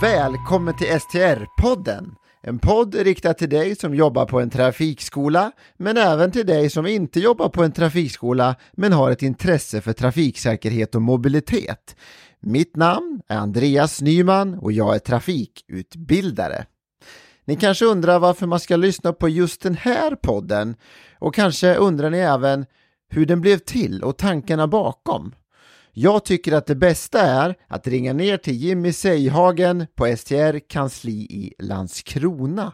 Välkommen till STR-podden! En podd riktad till dig som jobbar på en trafikskola, men även till dig som inte jobbar på en trafikskola men har ett intresse för trafiksäkerhet och mobilitet. Mitt namn är Andreas Nyman och jag är trafikutbildare. Ni kanske undrar varför man ska lyssna på just den här podden och kanske undrar ni även hur den blev till och tankarna bakom. Jag tycker att det bästa är att ringa ner till Jimmy Seihagen på STR kansli i Landskrona.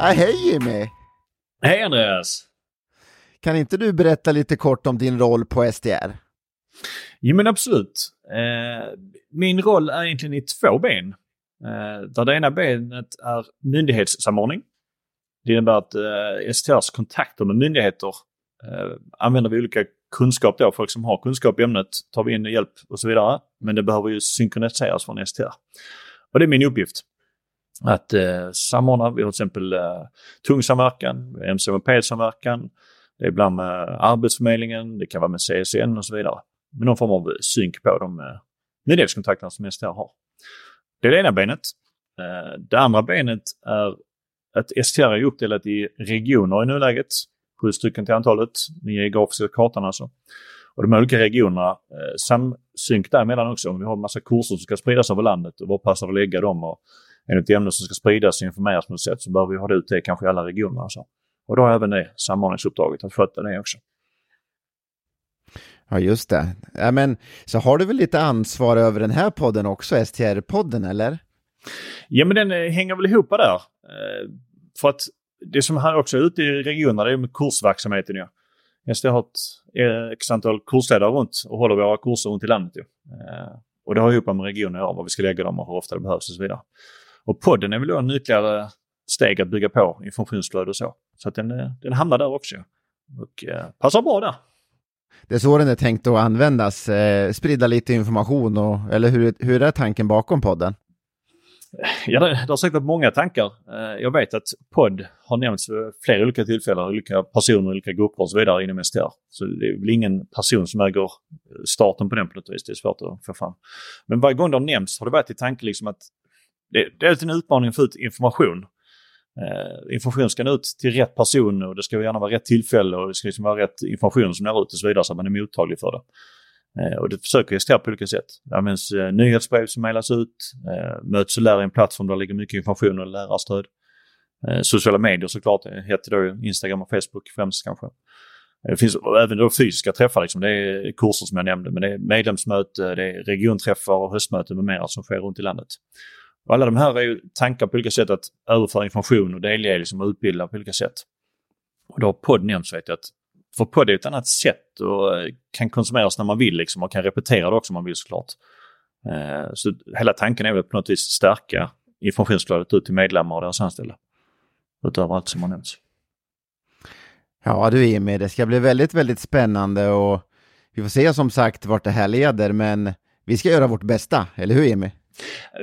Ah, hej Jimmy! Hej Andreas! Kan inte du berätta lite kort om din roll på STR? Jo men absolut. Eh, min roll är egentligen i två ben. Eh, där det ena benet är myndighetssamordning. Det innebär att eh, STRs kontakter med myndigheter eh, använder vi olika kunskap då. Folk som har kunskap i ämnet tar vi in hjälp och så vidare. Men det behöver ju synkroniseras från STR. Och det är min uppgift. Att eh, samordna, vi har till exempel eh, tung samverkan, MC-mopedsamverkan, det är ibland med Arbetsförmedlingen, det kan vara med CSN och så vidare. Med någon form av synk på de eh, myndighetskontakterna som STR har. Det är det ena benet. Eh, det andra benet är att STR är uppdelat i regioner i nuläget. Sju stycken till antalet, den geografiska kartan alltså. Och de olika regionerna, eh, samsynk däremellan också. Om vi har en massa kurser som ska spridas över landet och var passar det att lägga dem och är det ett ämne som ska spridas och informeras på något sätt så behöver vi ha ut det kanske i alla regioner. Alltså. Och då har även det samordningsuppdraget att sköta det också. Ja, just det. Ja, men, så har du väl lite ansvar över den här podden också, STR-podden, eller? Ja, men den eh, hänger väl ihop där. Eh, för att det som här också är ute i regionerna, det är med kursverksamheten. Ja. STR har ett eh, x antal kursledare runt och håller våra kurser runt i landet. Ja. Eh, och det har ihop med regionen att var vi ska lägga dem och hur ofta det behövs och så vidare. Och podden är väl då en ytterligare steg att bygga på informationsflöde och så. Så att den, den hamnar där också. Och eh, passar bra där. Det är så den är tänkt att användas, eh, sprida lite information och, eller hur, hur är tanken bakom podden? Ja, det, det har säkert många tankar. Eh, jag vet att podd har nämnts vid flera olika tillfällen, olika personer, olika grupper och så vidare inom STR. Så det är väl ingen person som äger starten på den på något vis. Det är svårt att få fram. Men varje gång det har nämnts har det varit i tanke liksom att det, det är en utmaning att få ut information. Eh, information ska nå ut till rätt personer och det ska gärna vara rätt tillfälle och det ska liksom vara rätt information som når ut och så vidare så att man är mottaglig för det. Eh, och det försöker jag på olika sätt. Det används eh, nyhetsbrev som mejlas ut, eh, möts och lär i en plattform där det ligger mycket information och lärarstöd. Sociala medier såklart, det heter då Instagram och Facebook främst kanske. Det finns även då fysiska träffar, liksom. det är kurser som jag nämnde, men det är medlemsmöte, det är regionträffar och höstmöten med mera som sker runt i landet. Och alla de här är ju tankar på olika sätt att överföra information och delge liksom, och utbilda på olika sätt. Och då har podd nämnts vet jag att för podd är ett annat sätt och eh, kan konsumeras när man vill liksom och kan repetera det också om man vill såklart. Eh, så hela tanken är väl på något vis stärka informationsflödet ut till medlemmar och deras anställda. Utöver allt som har nämnts. Ja du Emil, det ska bli väldigt, väldigt spännande och vi får se som sagt vart det här leder men vi ska göra vårt bästa, eller hur Emil?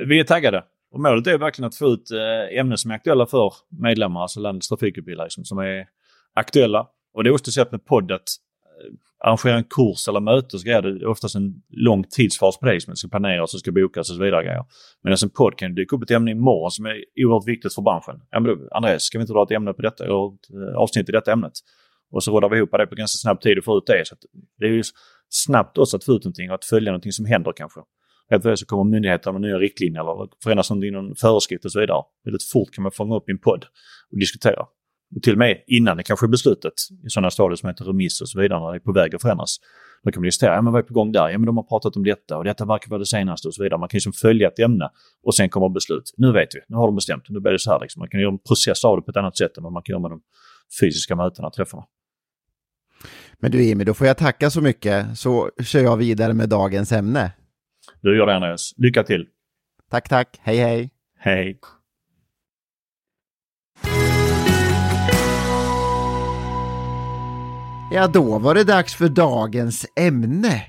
Vi är taggade. Och målet är verkligen att få ut eh, ämnen som är aktuella för medlemmar, alltså landets trafikutbildare, liksom, som är aktuella. Och det är också sett med podd att eh, arrangera en kurs eller möte så är det oftast en lång tidsfas på det som ska planeras och ska bokas och så vidare. Grejer. Medan en podd kan dyka upp ett ämne imorgon som är oerhört viktigt för branschen. Ja, men då, Andreas, ska vi inte dra ett ämne på detta, eller ett eh, avsnitt i detta ämnet? Och så rådar vi ihop det på ganska snabb tid och får ut det. Så det är ju snabbt också att få ut någonting och att följa någonting som händer kanske. Helt plötsligt så kommer myndigheterna med nya riktlinjer eller förändras någonting i någon föreskrift och så vidare. Väldigt fort kan man fånga upp i en podd och diskutera. Till och med innan det kanske är beslutet i sådana stadier som heter remiss och så vidare, när det är på väg att förändras. Då kan man diskutera, ja men vad är på gång där? Ja men de har pratat om detta och detta verkar vara det senaste och så vidare. Man kan liksom följa ett ämne och sen kommer beslut. Nu vet vi, nu har de bestämt, nu blir det så här liksom. Man kan göra en process av det på ett annat sätt än vad man kan göra med de fysiska mötena, träffarna. Men du Emil, då får jag tacka så mycket så kör jag vidare med dagens ämne. Du gör det Andreas. Lycka till! Tack, tack. Hej, hej! Hej! Ja, då var det dags för dagens ämne.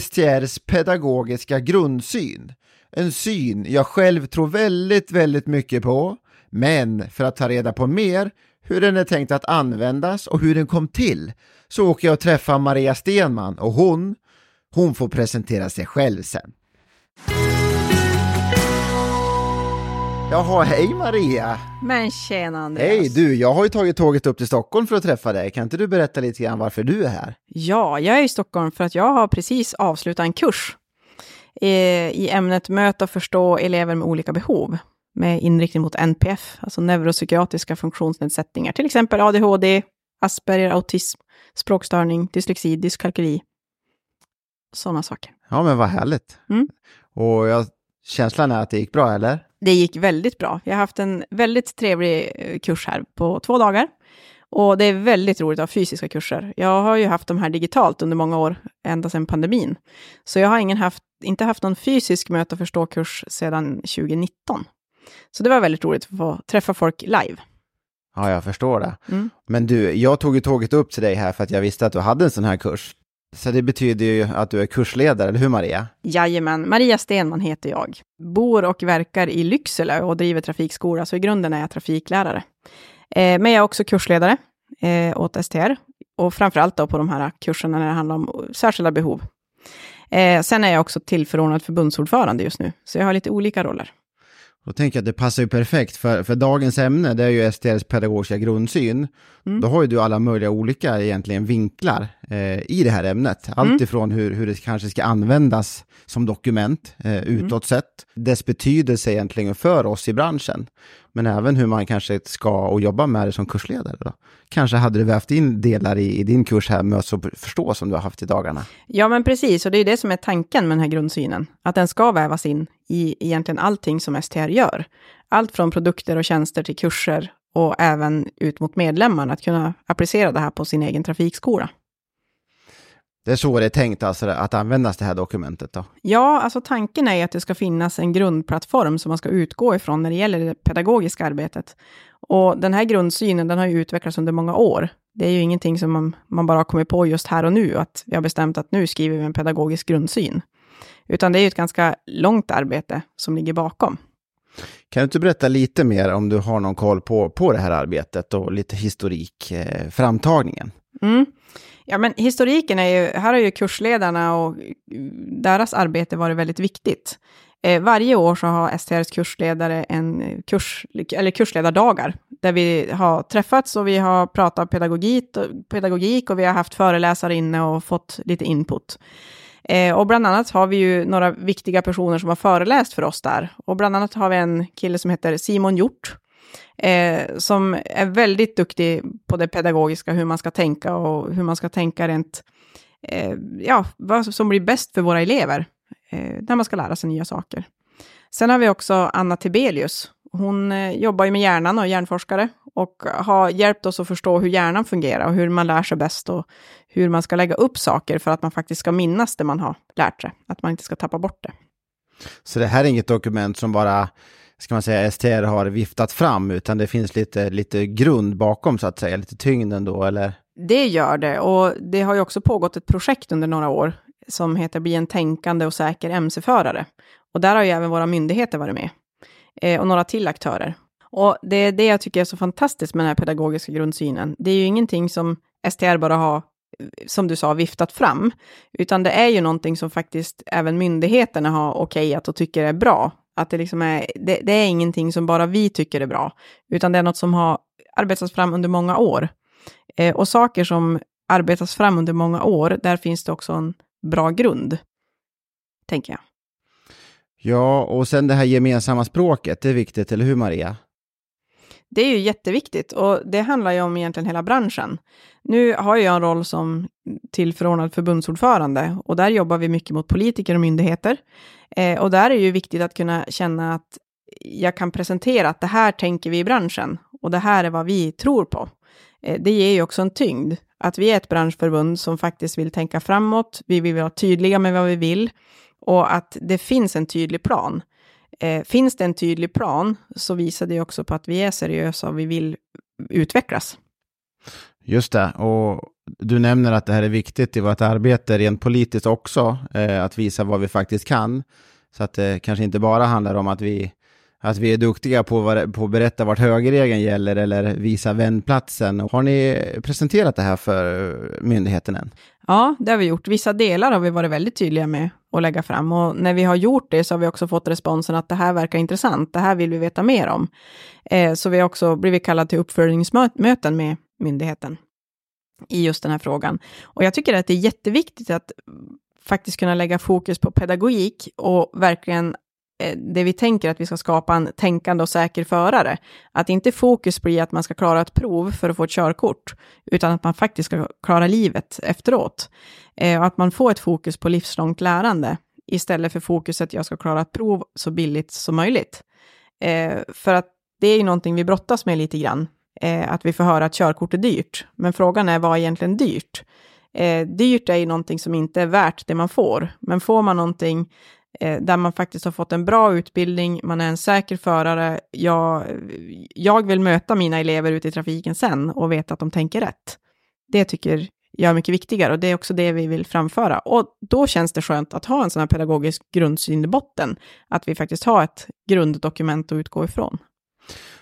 STRs pedagogiska grundsyn. En syn jag själv tror väldigt, väldigt mycket på. Men för att ta reda på mer hur den är tänkt att användas och hur den kom till så åker jag och träffar Maria Stenman och hon Hon får presentera sig själv sen. Jaha, hej Maria! Men tjena Andreas! Hej du, jag har ju tagit tåget upp till Stockholm för att träffa dig. Kan inte du berätta lite grann varför du är här? Ja, jag är i Stockholm för att jag har precis avslutat en kurs i, i ämnet Möta och förstå elever med olika behov med inriktning mot NPF, alltså neuropsykiatriska funktionsnedsättningar, till exempel ADHD, Asperger, autism, språkstörning, dyslexi, dyskalkyli. Sådana saker. Ja, men vad härligt. Mm. Och jag, känslan är att det gick bra, eller? Det gick väldigt bra. Jag har haft en väldigt trevlig eh, kurs här på två dagar. Och det är väldigt roligt att ha fysiska kurser. Jag har ju haft de här digitalt under många år, ända sedan pandemin. Så jag har ingen haft, inte haft någon fysisk möta och förstå-kurs sedan 2019. Så det var väldigt roligt att få träffa folk live. Ja, jag förstår det. Mm. Men du, jag tog ju tåget upp till dig här för att jag visste att du hade en sån här kurs. Så det betyder ju att du är kursledare, eller hur Maria? Jajamän, Maria Stenman heter jag. Bor och verkar i Lycksele och driver trafikskola, så i grunden är jag trafiklärare. Eh, men jag är också kursledare eh, åt STR och framförallt då på de här kurserna när det handlar om särskilda behov. Eh, sen är jag också tillförordnad förbundsordförande just nu, så jag har lite olika roller. Då tänker jag att det passar ju perfekt, för, för dagens ämne det är ju STRs pedagogiska grundsyn. Mm. Då har ju du alla möjliga olika egentligen vinklar eh, i det här ämnet. Allt Mm. ifrån hur, hur det kanske ska användas som dokument eh, Mm. utåt sett, dess betydelse egentligen för oss i branschen, men även hur man kanske ska och jobba med det som kursledare. Då. Kanske hade du vävt in delar i, i din kurs här, Möts och förstå, som du har haft i dagarna. Ja, men precis, och det är det som är tanken med den här grundsynen, att den ska vävas in i egentligen allting som STR gör. Allt från produkter och tjänster till kurser och även ut mot medlemmarna, att kunna applicera det här på sin egen trafikskola. Det är så det är tänkt alltså, att användas det här dokumentet då. Ja, alltså tanken är att det ska finnas en grundplattform som man ska utgå ifrån när det gäller det pedagogiska arbetet. Och den här grundsynen, den har ju utvecklats under många år. Det är ju ingenting som man, man bara har kommit på just här och nu, att vi har bestämt att nu skriver vi en pedagogisk grundsyn. Utan det är ju ett ganska långt arbete som ligger bakom. Kan du inte berätta lite mer om du har någon koll på, på det här arbetet och lite historik, eh, framtagningen? Mm. Ja, men historiken är ju, här har ju kursledarna och deras arbete varit väldigt viktigt. Eh, varje år så har STRs kursledare en kurs, eller kursledardagar, där vi har träffats och vi har pratat pedagogik, pedagogik och vi har haft föreläsare inne och fått lite input. Eh, och bland annat har vi ju några viktiga personer som har föreläst för oss där. Och bland annat har vi en kille som heter Simon Hjort, eh, som är väldigt duktig på det pedagogiska, hur man ska tänka och hur man ska tänka rent, eh, ja, vad som blir bäst för våra elever, eh, när man ska lära sig nya saker. Sen har vi också Anna Tibelius. Hon eh, jobbar ju med hjärnan och är hjärnforskare och har hjälpt oss att förstå hur hjärnan fungerar och hur man lär sig bäst och hur man ska lägga upp saker för att man faktiskt ska minnas det man har lärt sig, att man inte ska tappa bort det. Så det här är inget dokument som bara, ska man säga, STR har viftat fram, utan det finns lite, lite grund bakom så att säga, lite tyngd ändå, eller? Det gör det och det har ju också pågått ett projekt under några år som heter Bli en tänkande och säker MC-förare. Och där har ju även våra myndigheter varit med eh, och några till aktörer. Och det är det jag tycker är så fantastiskt med den här pedagogiska grundsynen. Det är ju ingenting som STR bara har, som du sa, viftat fram, utan det är ju någonting som faktiskt även myndigheterna har okejat och tycker är bra. Att det, liksom är, det, det är ingenting som bara vi tycker är bra, utan det är något som har arbetats fram under många år. Eh, och saker som arbetas fram under många år, där finns det också en bra grund, tänker jag. Ja, och sen det här gemensamma språket, det är viktigt, eller hur Maria? Det är ju jätteviktigt och det handlar ju om egentligen hela branschen. Nu har jag en roll som tillförordnad förbundsordförande och där jobbar vi mycket mot politiker och myndigheter. Eh, och där är det ju viktigt att kunna känna att jag kan presentera att det här tänker vi i branschen och det här är vad vi tror på. Eh, det ger ju också en tyngd att vi är ett branschförbund som faktiskt vill tänka framåt. Vi vill vara tydliga med vad vi vill och att det finns en tydlig plan. Eh, finns det en tydlig plan så visar det också på att vi är seriösa och vi vill utvecklas. Just det, och du nämner att det här är viktigt i vårt arbete rent politiskt också, eh, att visa vad vi faktiskt kan. Så att det kanske inte bara handlar om att vi, att vi är duktiga på, var, på att berätta vart högerregeln gäller eller visa vändplatsen. Har ni presenterat det här för eh, myndigheten än? Ja, det har vi gjort. Vissa delar har vi varit väldigt tydliga med att lägga fram och när vi har gjort det så har vi också fått responsen att det här verkar intressant, det här vill vi veta mer om. Eh, så vi har också blivit kallade till uppföljningsmöten med myndigheten i just den här frågan. Och jag tycker att det är jätteviktigt att faktiskt kunna lägga fokus på pedagogik och verkligen Eh, det vi tänker att vi ska skapa en tänkande och säker förare. Att inte fokus blir att man ska klara ett prov för att få ett körkort, utan att man faktiskt ska klara livet efteråt. Eh, och att man får ett fokus på livslångt lärande, istället för fokuset, att jag ska klara ett prov så billigt som möjligt. Eh, för att det är ju någonting vi brottas med lite grann, att vi får höra att körkort är dyrt. Men frågan är, vad är egentligen dyrt? Eh, dyrt är ju någonting som inte är värt det man får, men får man någonting Eh, där man faktiskt har fått en bra utbildning, man är en säker förare, jag, jag vill möta mina elever ute i trafiken sen och veta att de tänker rätt. Det tycker jag är mycket viktigare och det är också det vi vill framföra. Och då känns det skönt att ha en sån här pedagogisk grundsyn i botten, att vi faktiskt har ett grunddokument att utgå ifrån.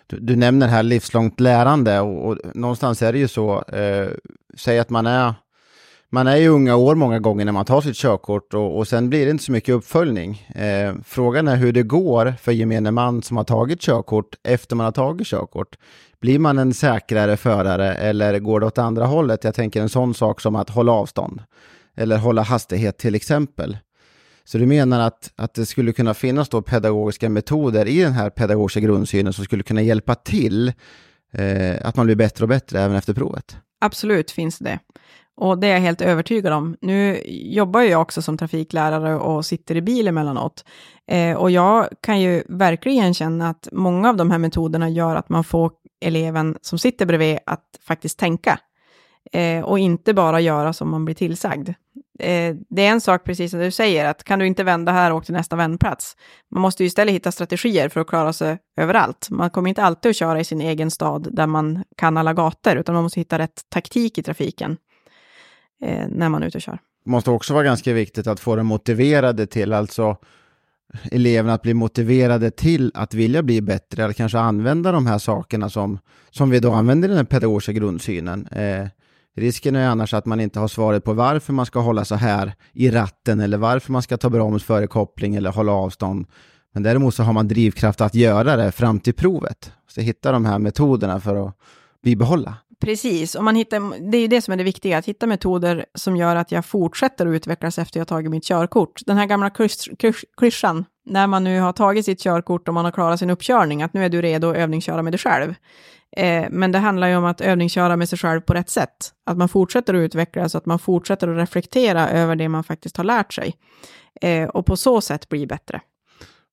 Du, du nämner här livslångt lärande och, och, någonstans är det ju så, eh, säg att man är man är ju unga år många gånger när man tar sitt körkort och, och sen blir det inte så mycket uppföljning. Eh, frågan är hur det går för gemene man som har tagit körkort efter man har tagit körkort. Blir man en säkrare förare eller går det åt andra hållet? Jag tänker en sån sak som att hålla avstånd eller hålla hastighet till exempel. Så du menar att, att det skulle kunna finnas då pedagogiska metoder i den här pedagogiska grundsynen som skulle kunna hjälpa till eh, att man blir bättre och bättre även efter provet? Absolut finns det. Och det är jag helt övertygad om. Nu jobbar jag också som trafiklärare och sitter i bil emellanåt. Eh, och jag kan ju verkligen känna att många av de här metoderna gör att man får eleven som sitter bredvid att faktiskt tänka. Eh, och inte bara göra som man blir tillsagd. Eh, det är en sak, precis som du säger, att kan du inte vända här och åka till nästa vändplats. Man måste ju istället hitta strategier för att klara sig överallt. Man kommer inte alltid att köra i sin egen stad där man kan alla gator, utan man måste hitta rätt taktik i trafiken eh, när man är ute och kör. Det måste också vara ganska viktigt att få dem motiverade till, alltså eleverna att bli motiverade till att vilja bli bättre eller kanske använda de här sakerna som, som vi då använder i den pedagogiska grundsynen. Eh, risken är annars att man inte har svaret på varför man ska hålla så här i ratten eller varför man ska ta broms före koppling eller hålla avstånd. Men däremot så har man drivkraft att göra det fram till provet. Så hitta de här metoderna för att bibehålla. Precis, och man hittar, det är ju det som är det viktiga, att hitta metoder som gör att jag fortsätter att utvecklas efter jag tagit mitt körkort. Den här gamla klyschan, när man nu har tagit sitt körkort och man har klarat sin uppkörning, att nu är du redo att övningsköra med dig själv. Eh, men det handlar ju om att övningsköra med sig själv på rätt sätt. Att man fortsätter att utvecklas, att man fortsätter att reflektera över det man faktiskt har lärt sig. Eh, och på så sätt bli bättre.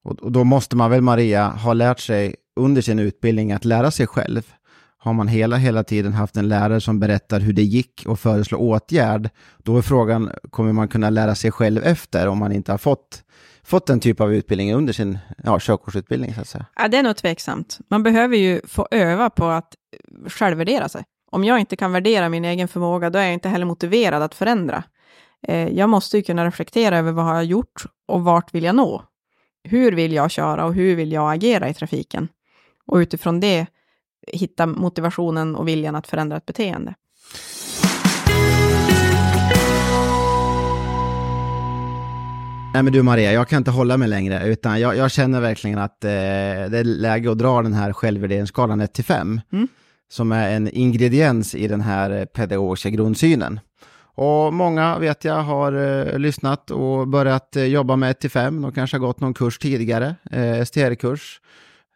Och då måste man väl, Maria, ha lärt sig under sin utbildning att lära sig själv har man hela, hela tiden haft en lärare som berättar hur det gick och föreslår åtgärd, då är frågan, kommer man kunna lära sig själv efter om man inte har fått, fått den typ av utbildning under sin ja, körkortsutbildning? Så att säga? Ja, det är nog tveksamt. Man behöver ju få öva på att eh, självvärdera sig. Om jag inte kan värdera min egen förmåga, då är jag inte heller motiverad att förändra. Eh, jag måste ju kunna reflektera över vad har jag gjort och vart vill jag nå? Hur vill jag köra och hur vill jag agera i trafiken? Och utifrån det hitta motivationen och viljan att förändra ett beteende. Nej men du Maria, jag kan inte hålla mig längre, utan jag, jag känner verkligen att eh, det är läge att dra den här självvärderingsskalan 1 till 5, mm. som är en ingrediens i den här pedagogiska grundsynen. Och många vet jag har eh, lyssnat och börjat eh, jobba med 1 till 5, de kanske har gått någon kurs tidigare, eh, STR-kurs,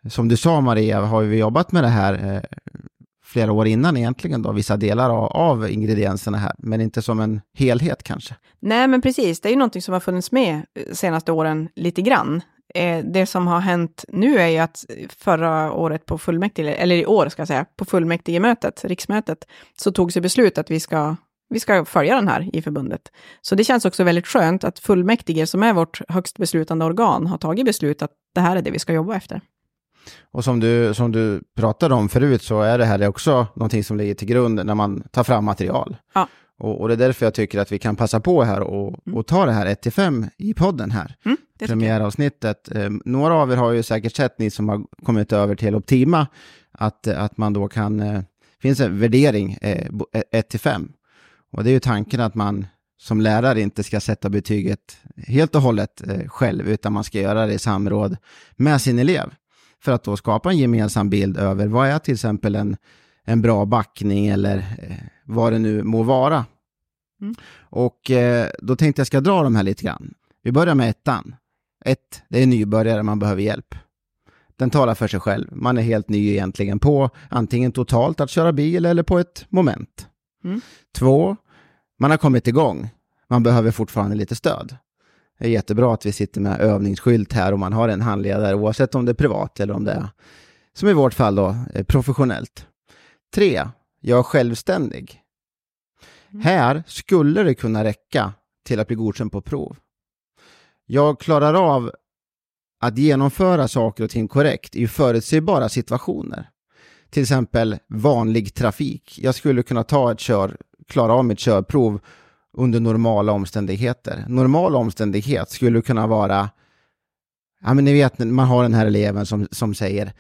som du sa Maria, har vi jobbat med det här eh, flera år innan egentligen då, vissa delar av, av, ingredienserna här, men inte som en helhet kanske. Nej, men precis, det är ju någonting som har funnits med de senaste åren lite grann. Eh, det som har hänt nu är ju att förra året på fullmäktige, eller i år ska jag säga, på fullmäktigemötet, riksmötet, så togs det beslut att vi ska vi ska följa den här i förbundet. Så det känns också väldigt skönt att fullmäktige, som är vårt högst beslutande organ, har tagit beslut att det här är det vi ska jobba efter. Och som du, som du pratade om förut så är det här också någonting som ligger till grund när man tar fram material. Ja. Och, och, det är därför jag tycker att vi kan passa på här och, mm. och ta det här 1-5 i podden här. Mm, Premiäravsnittet. Eh, några av er har ju säkert sett, ni som har kommit över till Optima, att, att man då kan, eh, finns en värdering eh, 1-5. Och det är ju tanken att man som lärare inte ska sätta betyget helt och hållet eh, själv, utan man ska göra det i samråd med sin elev. För att då skapa en gemensam bild över vad är till exempel en, en bra backning eller eh, vad det nu må vara. Mm. Och eh, då tänkte jag ska dra de här lite grann. Vi börjar med ettan. Ett, det är nybörjare, man behöver hjälp. Den talar för sig själv. Man är helt ny egentligen på antingen totalt att köra bil eller på ett moment. Mm. Två, man har kommit igång. Man behöver fortfarande lite stöd. Det är jättebra att vi sitter med övningsskylt här och man har en handledare oavsett om det är privat eller om det är, som i vårt fall då, professionellt. Tre, jag är självständig. Mm. Här skulle det kunna räcka till att bli godkänd på prov. Jag klarar av att genomföra saker och ting korrekt i förutsägbara situationer. Till exempel vanlig trafik. Jag skulle kunna ta ett kör, klara av mitt körprov under normala omständigheter. Normal omständighet skulle kunna vara, ja men ni vet, man har den här eleven som, som säger,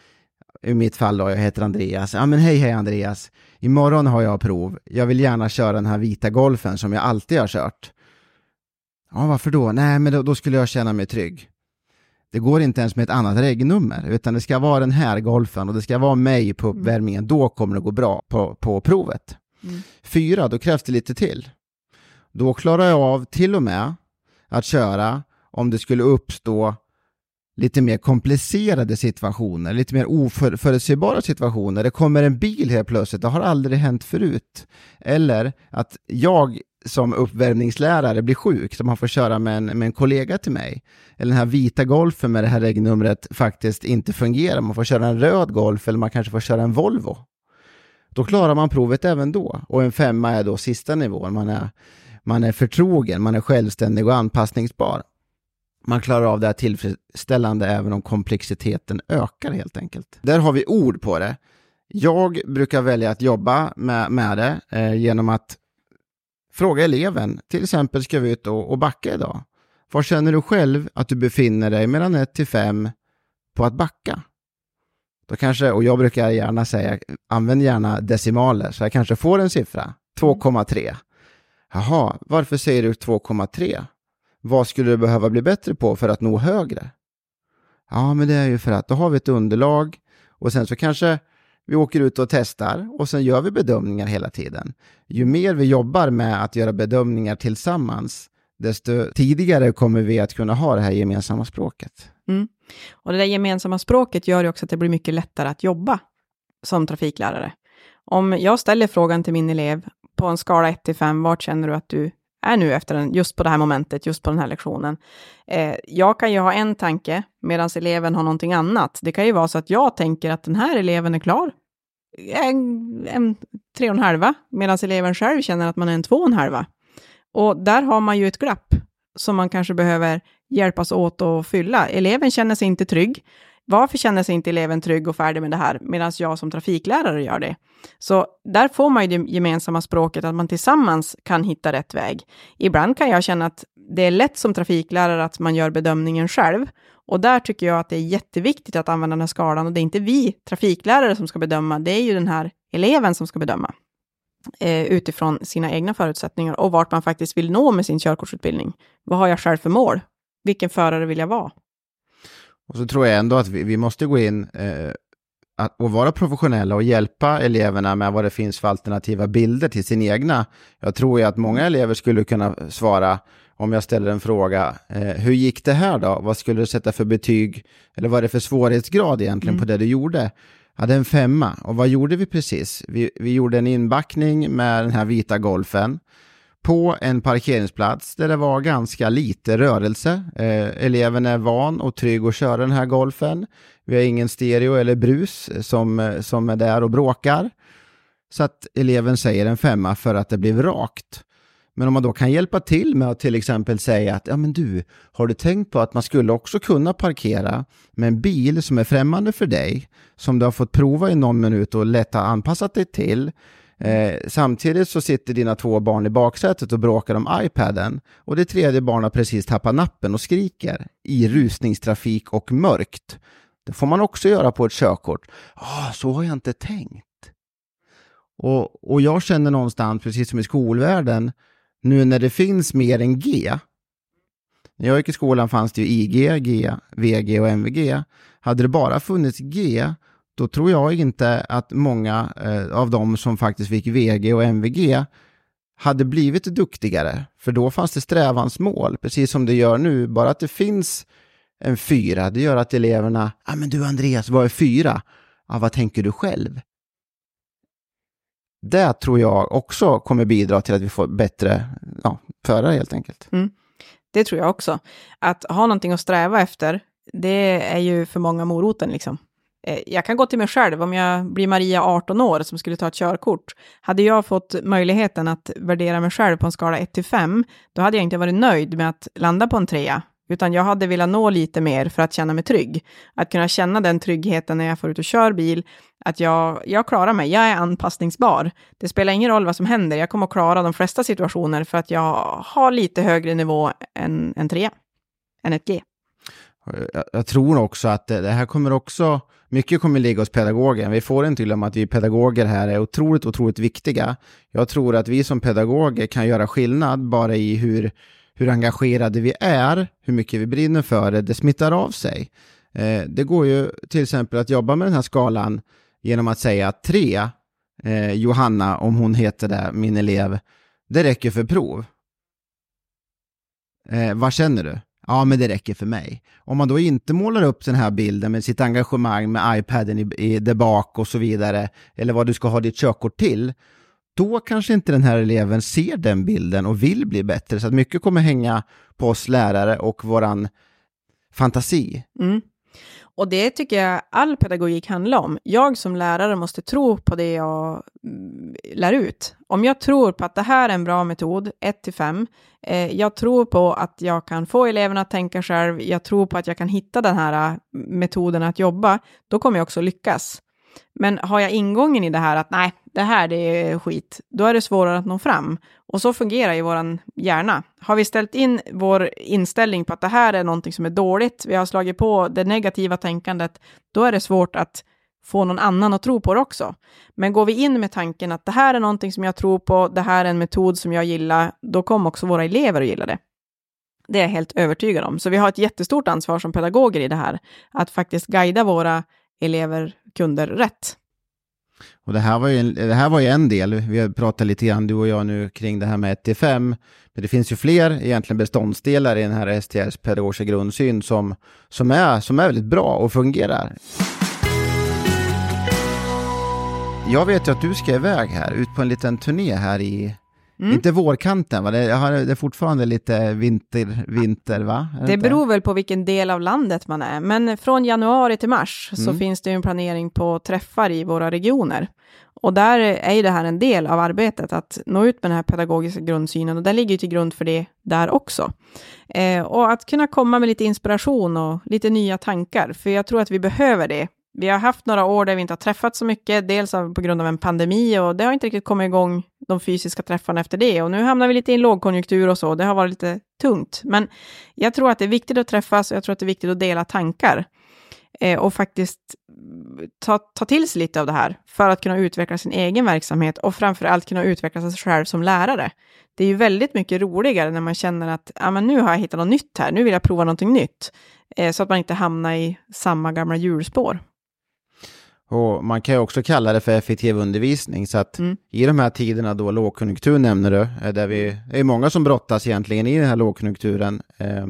i mitt fall då, jag heter Andreas, ja men hej hej Andreas, imorgon har jag prov, jag vill gärna köra den här vita golfen som jag alltid har kört. Ja, varför då? Nej, men då, då skulle jag känna mig trygg. Det går inte ens med ett annat regnummer, utan det ska vara den här golfen och det ska vara mig på mm. uppvärmningen. Då kommer det gå bra på, på provet. Mm. Fyra, då krävs det lite till. Då klarar jag av till och med att köra om det skulle uppstå lite mer komplicerade situationer, lite mer oförutsägbara situationer. Det kommer en bil helt plötsligt, det har aldrig hänt förut. Eller att jag som uppvärmningslärare blir sjuk, som man får köra med en, med en kollega till mig. Eller den här vita golfen med det här regnumret faktiskt inte fungerar. Man får köra en röd golf eller man kanske får köra en Volvo. Då klarar man provet även då. Och en femma är då sista nivån. Man är, man är förtrogen, man är självständig och anpassningsbar. Man klarar av det här tillfredsställande även om komplexiteten ökar helt enkelt. Där har vi ord på det. Jag brukar välja att jobba med, med det eh, genom att Fråga eleven, till exempel ska vi ut och, backa idag. Var känner du själv att du befinner dig mellan 1 till 5 på att backa? Då kanske, och jag brukar gärna säga, använd gärna decimaler, så jag kanske får en siffra, 2,3. Jaha, varför säger du 2,3? Vad skulle du behöva bli bättre på för att nå högre? Ja, men det är ju för att då har vi ett underlag och sen så kanske vi åker ut och testar och sen gör vi bedömningar hela tiden. Ju mer vi jobbar med att göra bedömningar tillsammans, desto tidigare kommer vi att kunna ha det här gemensamma språket. Mm. Och det där gemensamma språket gör ju också att det blir mycket lättare att jobba som trafiklärare. Om jag ställer frågan till min elev på en skala 1 till 5, vart känner du att du är nu efter den, just på det här momentet, just på den här lektionen. Eh, jag kan ju ha en tanke medan eleven har någonting annat. Det kan ju vara så att jag tänker att den här eleven är klar eh, en, en tre och en halva, medan eleven själv känner att man är en två och en halva. Och där har man ju ett glapp som man kanske behöver hjälpas åt att fylla. Eleven känner sig inte trygg. Varför känner sig inte eleven trygg och färdig med det här, medan jag som trafiklärare gör det? Så där får man ju det gemensamma språket, att man tillsammans kan hitta rätt väg. Ibland kan jag känna att det är lätt som trafiklärare att man gör bedömningen själv. Och där tycker jag att det är jätteviktigt att använda den här skalan. Och det är inte vi trafiklärare som ska bedöma, det är ju den här eleven som ska bedöma eh, utifrån sina egna förutsättningar och vart man faktiskt vill nå med sin körkortsutbildning. Vad har jag själv för mål? Vilken förare vill jag vara? Och så tror jag ändå att vi, vi måste gå in eh, att, och vara professionella och hjälpa eleverna med vad det finns för alternativa bilder till sin egna. Jag tror ju att många elever skulle kunna svara om jag ställer en fråga, eh, hur gick det här då? Vad skulle du sätta för betyg? Eller vad är det för svårighetsgrad egentligen mm. på det du gjorde? Ja, det är en femma. Och vad gjorde vi precis? Vi, vi gjorde en inbackning med den här vita golfen på en parkeringsplats där det var ganska lite rörelse. Eh, eleven är van och trygg att köra den här golfen. Vi har ingen stereo eller brus som, eh, som är där och bråkar. Så att eleven säger en femma för att det blev rakt. Men om man då kan hjälpa till med att till exempel säga att ja men du, har du tänkt på att man skulle också kunna parkera med en bil som är främmande för dig, som du har fått prova i någon minut och lätt har anpassat dig till, Eh, samtidigt så sitter dina två barn i baksätet och bråkar om iPaden och det tredje barnet har precis tappat nappen och skriker i rusningstrafik och mörkt. Det får man också göra på ett körkort. Ah, så har jag inte tänkt. Och, och jag känner någonstans, precis som i skolvärlden, nu när det finns mer än G. När jag gick i skolan fanns det ju IG, G, VG och MVG. Hade det bara funnits G, då tror jag inte att många eh, av dem som faktiskt fick VG och MVG hade blivit duktigare. För då fanns det strävansmål, precis som det gör nu. Bara att det finns en fyra, det gör att eleverna, ja ah, men du Andreas, vad är fyra? Ja, vad tänker du själv? Det tror jag också kommer bidra till att vi får bättre ja, förare helt enkelt. Mm. Det tror jag också. Att ha någonting att sträva efter, det är ju för många moroten liksom. Eh, jag kan gå till mig själv, om jag blir Maria 18 år som skulle ta ett körkort. Hade jag fått möjligheten att värdera mig själv på en skala 1 till 5, då hade jag inte varit nöjd med att landa på en trea, utan jag hade velat nå lite mer för att känna mig trygg. Att kunna känna den tryggheten när jag får ut och kör bil, att jag, jag klarar mig, jag är anpassningsbar. Det spelar ingen roll vad som händer, jag kommer att klara de flesta situationer för att jag har lite högre nivå än en trea, än ett G. Jag, jag tror också att det, det här kommer också, mycket kommer ligga hos pedagogen. Vi får inte glömma att vi pedagoger här är otroligt, otroligt viktiga. Jag tror att vi som pedagoger kan göra skillnad bara i hur hur engagerade vi är, hur mycket vi brinner för det, det smittar av sig. Eh, det går ju till exempel att jobba med den här skalan genom att säga tre, eh, Johanna, om hon heter det, min elev, det räcker för prov. Eh, vad känner du? Ja, men det räcker för mig. Om man då inte målar upp den här bilden med sitt engagemang med iPaden i, i där bak och så vidare, eller vad du ska ha ditt körkort till, då kanske inte den här eleven ser den bilden och vill bli bättre. Så att mycket kommer hänga på oss lärare och våran fantasi. Mm. Och det tycker jag all pedagogik handlar om. Jag som lärare måste tro på det jag mm, lär ut. Om jag tror på att det här är en bra metod, 1–5, eh, jag tror på att jag kan få eleverna att tänka själv, jag tror på att jag kan hitta den här mm, metoden att jobba, då kommer jag också lyckas. Men har jag ingången i det här att nej, det här det är skit, då är det svårare att nå fram. Och så fungerar ju vår hjärna. Har vi ställt in vår inställning på att det här är någonting som är dåligt, vi har slagit på det negativa tänkandet, då är det svårt att få någon annan att tro på det också. Men går vi in med tanken att det här är någonting som jag tror på, det här är en metod som jag gillar, då kommer också våra elever att gilla det. Det är jag helt övertygad om. Så vi har ett jättestort ansvar som pedagoger i det här, att faktiskt guida våra elever, kunder rätt. Och det här, var ju, det här var ju en del, vi har pratat lite grann du och jag nu kring det här med 1 5, men det finns ju fler egentligen beståndsdelar i den här STRs pedagogiska grundsyn som, som, är, som är väldigt bra och fungerar. Jag vet ju att du ska iväg här, ut på en liten turné här i Mm. Inte vårkanten, va? Det, är fortfarande lite vinter, vinter va? Det beror väl på vilken del av landet man är, men från januari till mars mm. så finns det en planering på träffar i våra regioner. Och där är ju det här en del av arbetet, att nå ut med den här pedagogiska grundsynen, och den ligger ju till grund för det där också. Eh, och att kunna komma med lite inspiration och lite nya tankar, för jag tror att vi behöver det vi har haft några år där vi inte har träffat så mycket, dels på grund av en pandemi och det har inte riktigt kommit igång de fysiska träffarna efter det. Och nu hamnar vi lite i en lågkonjunktur och så, det har varit lite tungt. Men jag tror att det är viktigt att träffas och jag tror att det är viktigt att dela tankar. Eh, och faktiskt ta, ta till sig lite av det här för att kunna utveckla sin egen verksamhet och framför allt kunna utveckla sig själv som lärare. Det är ju väldigt mycket roligare när man känner att ah, men nu har jag hittat något nytt här, nu vill jag prova någonting nytt. Eh, så att man inte hamnar i samma gamla hjulspår. Och man kan ju också kalla det för effektiv undervisning. Så att mm. i de här tiderna då lågkonjunktur nämner du, eh, där vi det är många som brottas egentligen i den här lågkonjunkturen. Eh,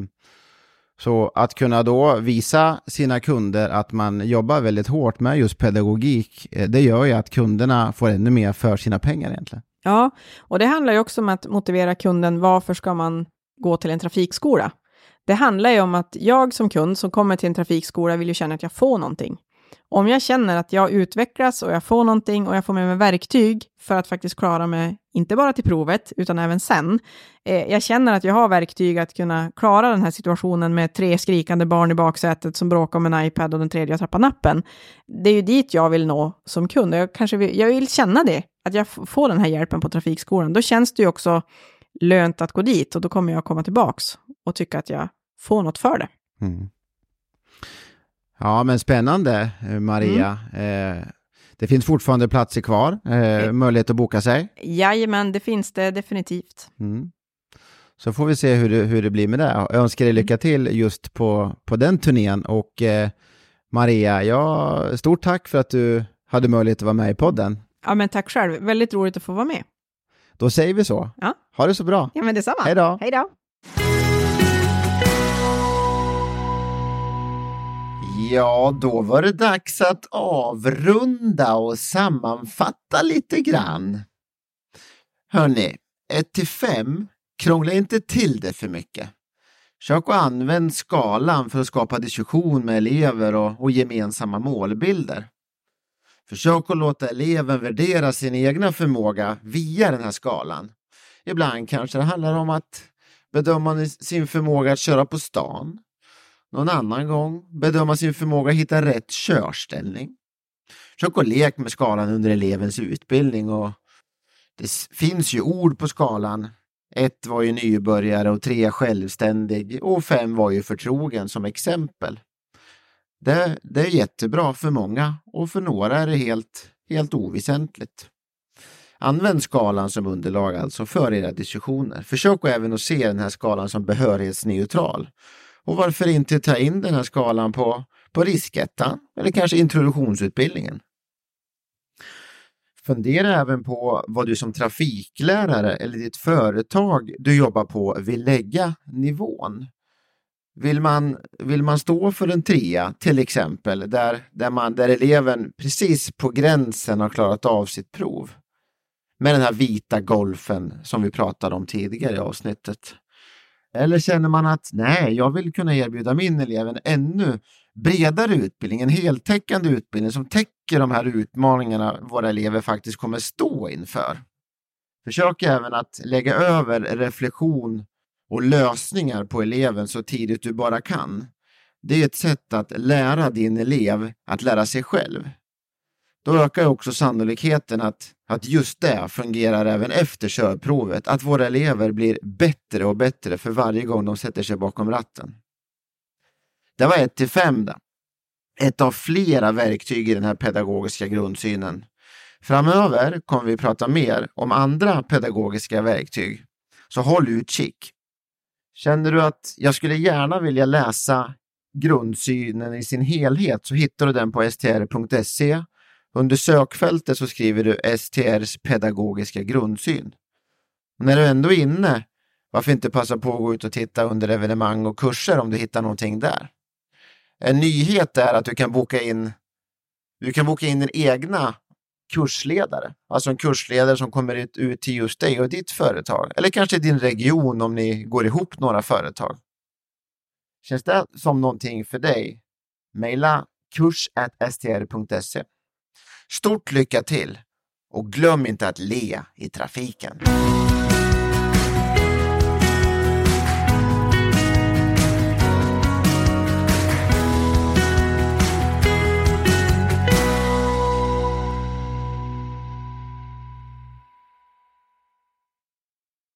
så att kunna då visa sina kunder att man jobbar väldigt hårt med just pedagogik, eh, det gör ju att kunderna får ännu mer för sina pengar egentligen. Ja, och det handlar ju också om att motivera kunden, varför ska man gå till en trafikskola? Det handlar ju om att jag som kund som kommer till en trafikskola vill ju känna att jag får någonting. Om jag känner att jag utvecklas och jag får någonting och jag får med mig verktyg för att faktiskt klara mig, inte bara till provet, utan även sen. Eh, jag känner att jag har verktyg att kunna klara den här situationen med tre skrikande barn i baksätet som bråkar om en iPad och den tredje har tappat nappen. Det är ju dit jag vill nå som kund. Jag, kanske vill, jag vill känna det. att jag får den här hjälpen på trafikskolan, då känns det ju också lönt att gå dit och då kommer jag komma tillbaks och tycka att jag får något för det. Mm. Ja, men spännande eh, Maria. Mm. Eh, det finns fortfarande platser kvar, eh, möjlighet att boka sig? Jajamän, det finns det definitivt. Mm. Så får vi se hur det, hur det blir med det. Jag önskar dig lycka till just på, på den turnén. Och eh, Maria, ja, stort tack för att du hade möjlighet att vara med i podden. Ja, men tack själv. Väldigt roligt att få vara med. Då säger vi så. Ja. Ha det så bra. Ja, men detsamma. Hej då. Hej då. Ja, då var det dags att avrunda och sammanfatta lite grann. Hörni, 1 till 5, krångla inte till det för mycket. Försök att använda skalan för att skapa diskussion med elever och, och gemensamma målbilder. Försök att låta eleven värdera sin egna förmåga via den här skalan. Ibland kanske det handlar om att bedöma sin förmåga att köra på stan. Någon annan gång bedöma sin förmåga att hitta rätt körställning. Försök att lek med skalan under elevens utbildning och det finns ju ord på skalan. Ett var ju nybörjare och tre självständig och fem var ju förtrogen som exempel. Det, det är jättebra för många och för några är det helt, helt oväsentligt. Använd skalan som underlag alltså för era diskussioner. Försök även att se den här skalan som behörighetsneutral. Och varför inte ta in den här skalan på, på riskettan eller kanske introduktionsutbildningen? Fundera även på vad du som trafiklärare eller ditt företag du jobbar på vill lägga nivån. Vill man, vill man stå för en trea till exempel där, där, man, där eleven precis på gränsen har klarat av sitt prov med den här vita golfen som vi pratade om tidigare i avsnittet. Eller känner man att nej, jag vill kunna erbjuda min elev en ännu bredare utbildning, en heltäckande utbildning som täcker de här utmaningarna våra elever faktiskt kommer stå inför. Försök även att lägga över reflektion och lösningar på eleven så tidigt du bara kan. Det är ett sätt att lära din elev att lära sig själv. Då ökar också sannolikheten att, att just det fungerar även efter körprovet, att våra elever blir bättre och bättre för varje gång de sätter sig bakom ratten. Det var 1 till 5 Ett av flera verktyg i den här pedagogiska grundsynen. Framöver kommer vi prata mer om andra pedagogiska verktyg, så håll utkik. Känner du att jag skulle gärna vilja läsa grundsynen i sin helhet så hittar du den på str.se. Under sökfältet så skriver du STRs pedagogiska grundsyn. Och när du ändå är inne, varför inte passa på att gå ut och titta under evenemang och kurser om du hittar någonting där. En nyhet är att du kan boka in du kan boka in din egna kursledare, alltså en kursledare som kommer ut, ut till just dig och ditt företag. Eller kanske din region om ni går ihop några företag. Känns det som någonting för dig? Maila kurs.str.se. Stort lycka till och glöm inte att le i trafiken.